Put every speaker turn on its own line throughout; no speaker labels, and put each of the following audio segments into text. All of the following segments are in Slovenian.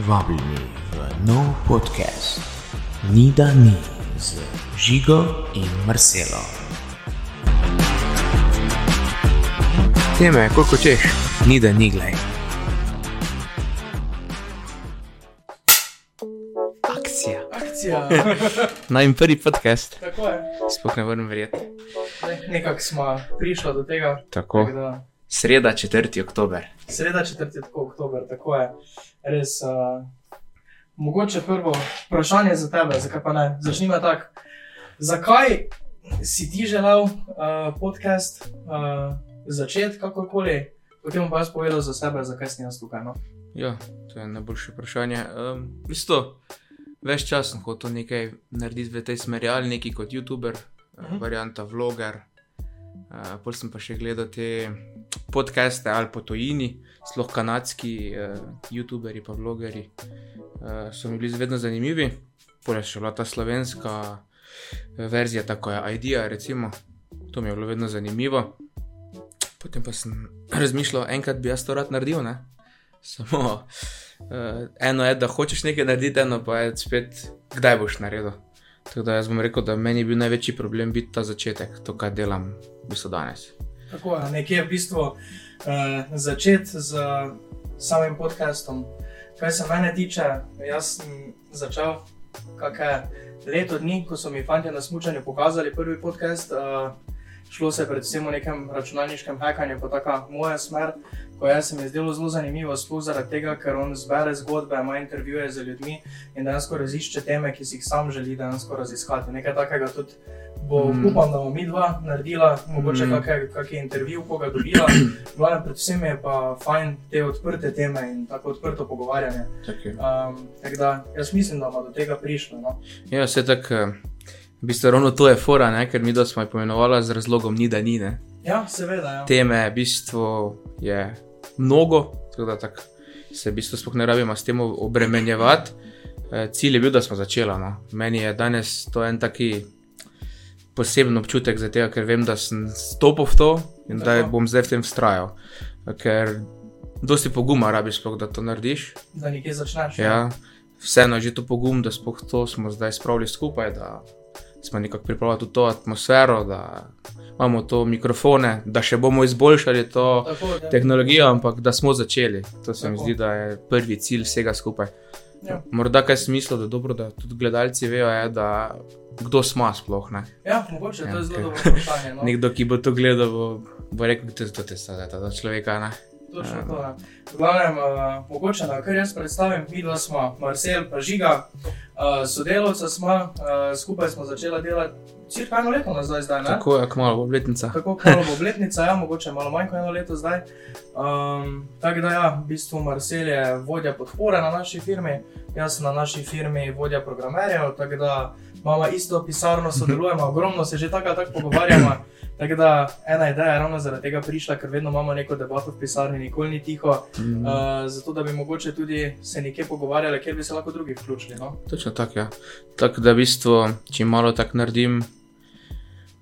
Vabljeni v nov podcast, ni da ni z Žigo in Marcelo. Teme, koliko češ, ni da ni glej. Akcija.
Akcija.
Naj jim prvi podcast,
Tako je.
sploh ne morem verjeti.
Ne, Nekako smo prišli do tega.
Tako,
tako da
sreda 4. oktober.
Sreda 4. oktober, tako je. Res. Uh, mogoče prvo vprašanje za tebe, zakaj pa ne? Začnimo tako. Zakaj si ti želel uh, podcast uh, začeti kakorkoli, potem pa jaz povedal za sebe, zakaj si jaz tukaj. No?
Ja, to je najboljše vprašanje. Um, Isto, več časa sem hotel nekaj narediti v tej smeri, ali neki kot YouTuber, uh
Mhm.
varianta vloger. Uh, Pol sem pa še gledal te podcaste ali po tujini, sploh kanadski uh, YouTuberi pa vlogeri. Uh, so mi bili vedno zanimivi, pole še bila ta slovenska eh, verzija, tako je idea, recimo. To mi je bilo vedno zanimivo. Potem pa sem razmišljal, enkrat bi jaz to rad naredil, ne? Samo uh, eno je, da hočeš nekaj narediti, eno pa je spet, kdaj boš naredil. Tako da jaz bom rekel, da meni je bil največji problem biti ta začetek, to, kar delam v bistvu danes.
Tako je, nekje v bistvu uh, začeti z samim podcastom. Kar se mene tiče, jaz sem začel kakšne leto dni, ko so mi fanti na smutku pokazali prvi podcast. Uh, šlo se je predvsem o nekem računalniškem hackanju, pa taka moja smer, ko je se mi zdelo zelo zanimivo, sploh zaradi tega, ker on zbere zgodbe, ima intervjuje z ljudmi in dejansko razišče teme, ki si jih sam želi dejansko raziskati. Nekaj takega tudi bo,
Mm.
upam, da bomo mi dva naredila, mogoče
Mm.
mm. kakšen intervju, koga dobila. Glavno, predvsem je pa fajn te odprte teme in tako odprto pogovarjanje. Um, tako da jaz mislim, da bomo do tega prišli. No?
Ja, vse tako, eh, v bistvu ravno to je fora, ne? ker mi da smo jih poimenovali z razlogom ni da ni. Ne?
Ja, seveda. Ja.
Teme v bistvu je mnogo, tako da tak se v bistvu sploh ne rabimo s tem obremenjevati. Eh, Cilj je bil, da smo začeli. No. Meni je danes to en taki poseben občutek, zato ker vem, da sem stopil v to in da
Tako.
bom zdaj v tem vztrajal. Ker dosti poguma rabiš, sploh, da to narediš.
Da nekje začneš.
Ja, vseeno je že to pogum, da sploh to smo zdaj spravili skupaj, da smo nekako pripravili tudi to atmosfero, da imamo to mikrofone, da še bomo izboljšali to
Tako, da,
tehnologijo, ampak da smo začeli. To se mi
Tako.
zdi, da je prvi cilj vsega skupaj.
Ja.
Morda kaj smisla, da dobro, da tudi gledalci vejo, je, da kdo smo sploh. Ne?
ja, mogoče
Ja,
to je zelo
okej.
dobro vprašanje. No?
Nekdo, ki bo to gledal, bo, bo rekel, da je to testa, ta človeka. Ne?
Točno
Ja.
to. Ja. V glavnem, uh, mogoče da kar jaz predstavim, mi dva smo, Marcel pa Žiga, uh, sodelovca smo, uh, skupaj smo začeli delati cirka eno leto nazaj, zdaj, ne?
Tako je, kmalo bo obletnica.
Tako malo bo obletnica, ja, mogoče malo manj kot eno leto zdaj. Um, tako da, ja, v bistvu Marcel je vodja podpore na naši firmi, jaz sem na naši firmi vodja programerjev, tako da imamo isto pisarno, sodelujemo, ogromno se že tako tako pogovarjamo. Tako da ena ideja je ravno zaradi tega prišla, ker vedno imamo neko debato v pisarni, nikoli ni tiho.
Mm.
Uh, zato da bi mogoče tudi se nekje pogovarjali, kjer bi se lahko drugi vključili. No?
Točno tako, ja. Tako da, v bistvu, če malo tako naredim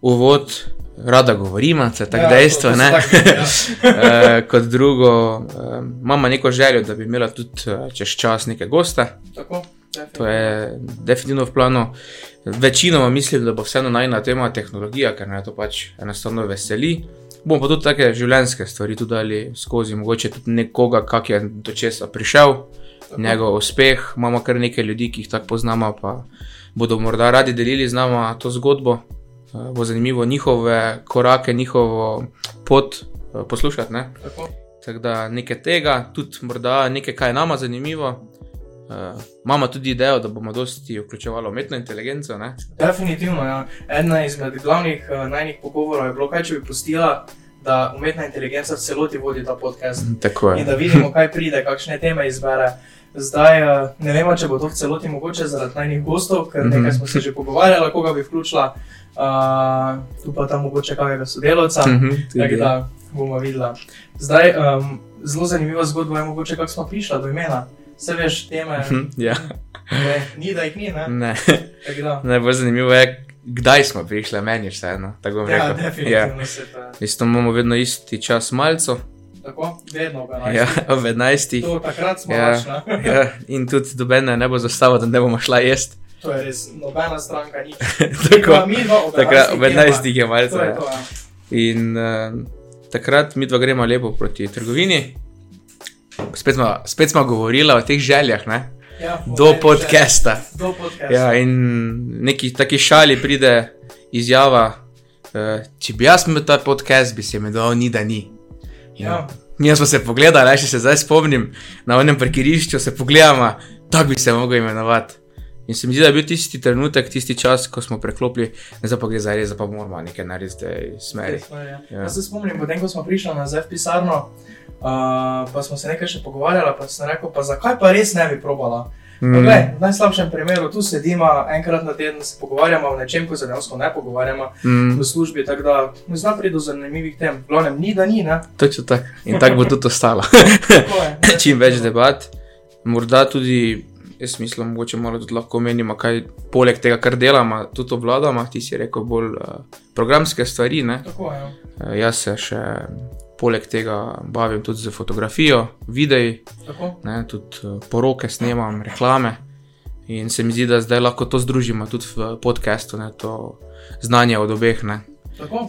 uvod, rada govorim, se tako ja, dejstvo.
to- to taki, ja.
Eh, Kot drugo, eh, imamo neko željo, da bi imela tudi čez čas neke goste.
Tako,
To je definitivno v planu. Večinoma mislim, da bo vseeno najna tema tehnologija, ker me to pač enostavno veseli. Bomo pa tudi take življenjske stvari tudi dali skozi, mogoče tudi nekoga, kak je do česa prišel
tako.
njegov uspeh. Imamo kar nekaj ljudi, ki jih tako poznamo, pa bodo morda radi delili z nami to zgodbo. Eh, Bo zanimivo njihove korake, njihovo pot eh, poslušati. Ne?
Tako.
Tako da nekaj tega, tudi morda nekaj, kar je nama zanimivo. Uh, imamo tudi idejo, da bomo dosti vključevali umetno inteligenco. Ne?
Definitivno. Ja. Ena izmed glavnih uh, najnih pogovorov je bilo, kaj če bi pustila, da umetna inteligenca v celoti vodi ta podcast
Tako
in
je.
da vidimo, kaj pride, kakšne teme izbere. Zdaj uh, ne vemo, če bo to v celoti mogoče zaradi najnih gostov, ker
Mhm.
nekaj smo se že pogovarjali, koga bi vključila, uh, tu pa tam mogoče kakega sodelavca.
Mhm,
Tako
tudi.
da bomo videli. Zdaj, um, zelo zanimiva zgodba je mogoče, kako smo prišli do imena. Vse veš, teme,
Mhm, Ja,
ne, ni da jih ni, ne?
ne. Najbolj zanimivo je, kdaj smo prišli, meni vseeno. Tako bom
Ja,
rekel.
definitivno se to.
Isto imamo vedno isti čas malco,
Tako, vedno ob 11.
Ja, ob 11.
To takrat smo
Ja.
ja. na.
Ja, in tudi dobene ne bo zastavo, da ne bomo šla jesti.
To je res, nobena stranka ni.
Tako,
Mi dva ob
takrat
11.
ob 11. je malce.
To je
ja.
to, ja.
In uh, takrat mi dva gremo lepo proti trgovini. Spet smo, spet smo govorili o teh željah, ne?
Ja,
do podcasta.
še- Do podcasta.
Ja, in neki taki šali pride izjava, uh, če bi jaz imel ta podcast, bi se mi dal, ni da ni. In
Ja.
Mi smo se pogledali, še se zdaj spomnim, na enem parkirišču se pogledamo, tako bi se lahko imenovati. In se mi zdi, da je bil tisti trenutek, tisti čas, ko smo preklopili, zdaj pa gre za res, pa moramo nekaj narediti v tej smeri.
Ja.
Ja.
Jaz se spomnim, potem ko smo prišli nazaj v pisarno, uh, pa smo se nekaj še pogovarjali, pa sem rekel, pa zakaj pa res ne bi probala.
Mm.
Mm. V najslabšem primeru tu sedimo, enkrat na teden se pogovarjamo o nečem, ko se dejansko ne pogovarjamo
Mm,
v službi, tako da zna priti do zanimivih tem. Glavnem, ni da ni, ne?
točno tako. In tako bo tudi ostalo. Čim več debat, morda tudi, jaz mislim, mogoče malo tudi lahko omenimo, kaj poleg tega, kar delamo, tudi obvladamo. Ti si rekel bolj uh, programske stvari. Ne?
Tako ja.
Uh, jaz se še poleg tega bavim tudi z fotografijo, videi,
Tako.
ne? tudi uh, poroke snemam, reklame. In se mi zdi, da zdaj lahko to združimo tudi v podkastu, to znanje od obeh. Ne?
Tako.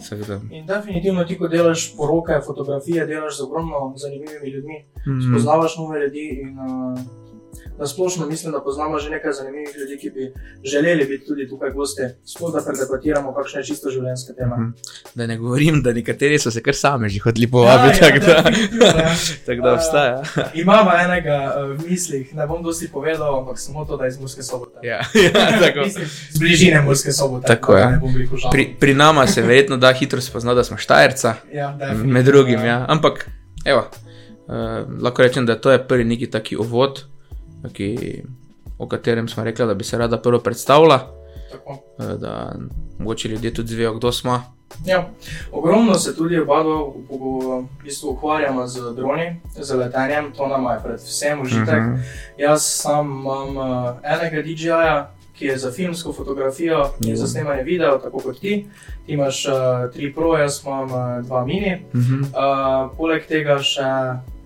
In definitivno ti, ko delaš poroke, fotografije, delaš z ogromno zanimivimi ljudmi,
mm,
spoznavaš nove ljudi in uh, na splošno mislim, da poznamo že nekaj zanimivih ljudi, ki bi želeli biti tudi tukaj gosti, sploh da predebatiramo kakšne čisto življenjske teme.
Mhm. da ne govorim, da nekateri so se kar sami že hodili povabiti.
Ja, ja,
tako da-
definitivno, ja.
Tako da obstaja.
Imamo enega uh, v mislih, ne bom dosti povedal, ampak samo to, da je iz Murske sobote.
Ja, ja, tako.
Mislim, z bližine Murske sobote.
Tako,
da
ja. Pri, pri nama se verjetno da hitro spoznati, da smo Štajerca,
Ja,
med drugim. Ja. Ampak, evo, uh, lahko rečem, da to je prvi neki taki uvod, ki, o katerem smo rekli, da bi se rada prvo predstavila,
Tako.
uh, da mogoče ljudje tudi zvejo, kdo smo.
Ja, ogromno se tudi oba dva v- bistvu ukvarjamo z droni, z letenjem, to nam je predvsem užitek.
Mhm.
Jaz sam imam uh, enega DJI-ja, ki je za filmsko fotografijo in
Ja.
za snemanje videa, tako kot ti. Ti imaš uh, tri pro, jaz imam uh, dva mini.
Mhm.
Uh, poleg tega še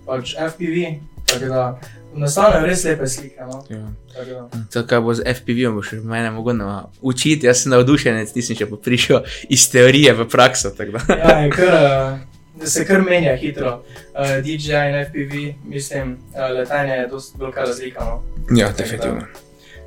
pač FPV, tako da nastanejo res lepe slike. No?
Ja.
Tako.
To, kaj bo z FPV-om, še mene mogoče učiti. Jaz sem navdušenec, nisem še prišel iz teorije v prakso. tako.
Ja, je kar, uh, se kar menja hitro. Uh, DJI in FPV, mislim, uh, letenje je dosti velika razlika. No?
Ja, definitivno.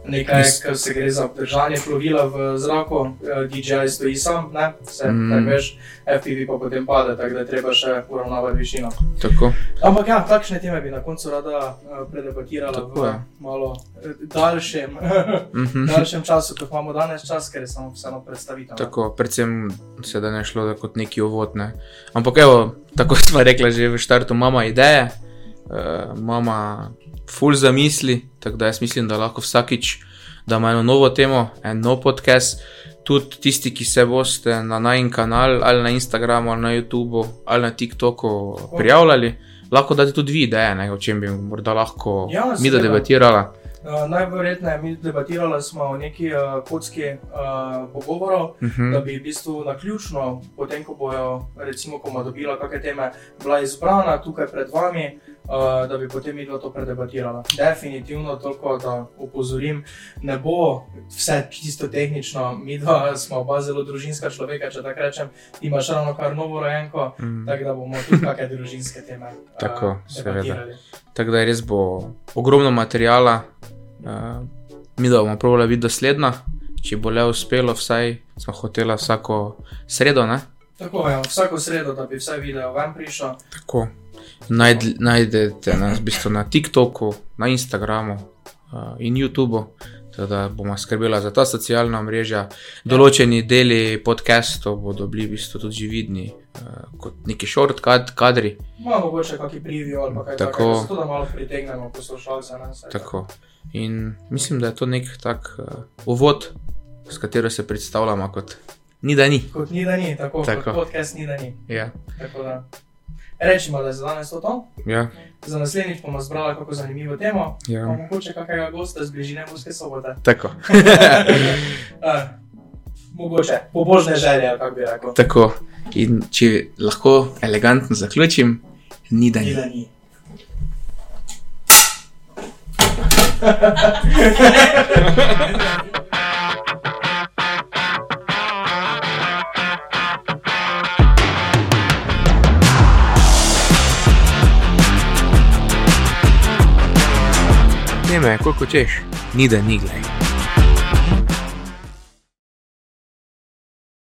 Nekaj, kar se gre za obdržanje plovila v zraku, uh, DJI stoji sam, ne, se
Mm.
mm. tako veš, FPV pa potem pade, tako da treba še uravnavati višino.
Tako.
Ampak ja, takšne teme bi na koncu rada uh, predebatirala
Tako
v
je.
malo eh, daljšem,
Mhm.
daljšem času, kot imamo danes čas, ker je samo vseeno predstavitev.
Tako, predvsem se da ne šlo da kot neki uvod. Ne. Ampak, evo, tako smo rekli že v štartu, imamo ideje, uh, imamo full zamisli, tako da jaz mislim, da lahko vsakič damo eno novo temo, en nov podcast. Tudi tisti, ki se boste na najn kanal ali na Instagramu ali na YouTubu ali na TikToku prijavljali, lahko date tudi vi ideje, ne, o čem bi morda lahko
Ja,
mi da debatirala.
Uh, najverjetneje mi debatirali smo o neki uh, kocki uh, pogovorov,
Uh -huh.
da bi v bistvu na ključno, potem ko bojo, recimo, ko bomo dobila kakšne teme, bila izbrana tukaj pred vami, uh, da bi potem mi to predebatirala. Definitivno toliko, da upozorim, ne bo vse čisto tehnično, mi dva smo oba zelo družinska človeka, če tako rečem, ti imaš ravno kar novo rojenko,
Mm.
tako da bomo tudi kakšne družinske teme uh,
Tako, seveda.
debatirali.
Tako da res bo ogromno materijala, uh, mi da bomo pravili biti dosledna. Če bo le uspelo, vsaj smo hoteli vsako sredo. Ne?
Tako je, vsako sredo, da bi vse video ven prišel.
Tako. Najd, najdete nas v bistvu na TikToku, na Instagramu uh, in YouTubu. Da bomo skrbeli za ta socialna mreža. Določeni deli podcastov bodo bili v bistvu tudi vidni, uh, kot neki short kad, kadri.
Malo mogoče kakšen preview ali pa kaj
Tako.
takega, zato da malo pritegnemo poslušalce. ne, saj
Tako. In mislim, da je to nek tak uh, uvod, s katero se predstavljamo kot ni da ni.
Kot ni da ni, Tako.
tako.
kot podcast ni da ni.
Ja,
Tako da. Rečemo, da je za danes to to.
ja,
Za naslednjič bomo zbrali kako zanimivo temo. Pa
ja.
mogoče kakega gosta z bližine Murske sobote.
Tako.
uh, mogoče pobožne želje, kako bi rekel.
Tako. In če lahko elegantno zaključim, Ni da
Ni
ni.
da ni.
Ne me, koliko češ, ni da ni glej.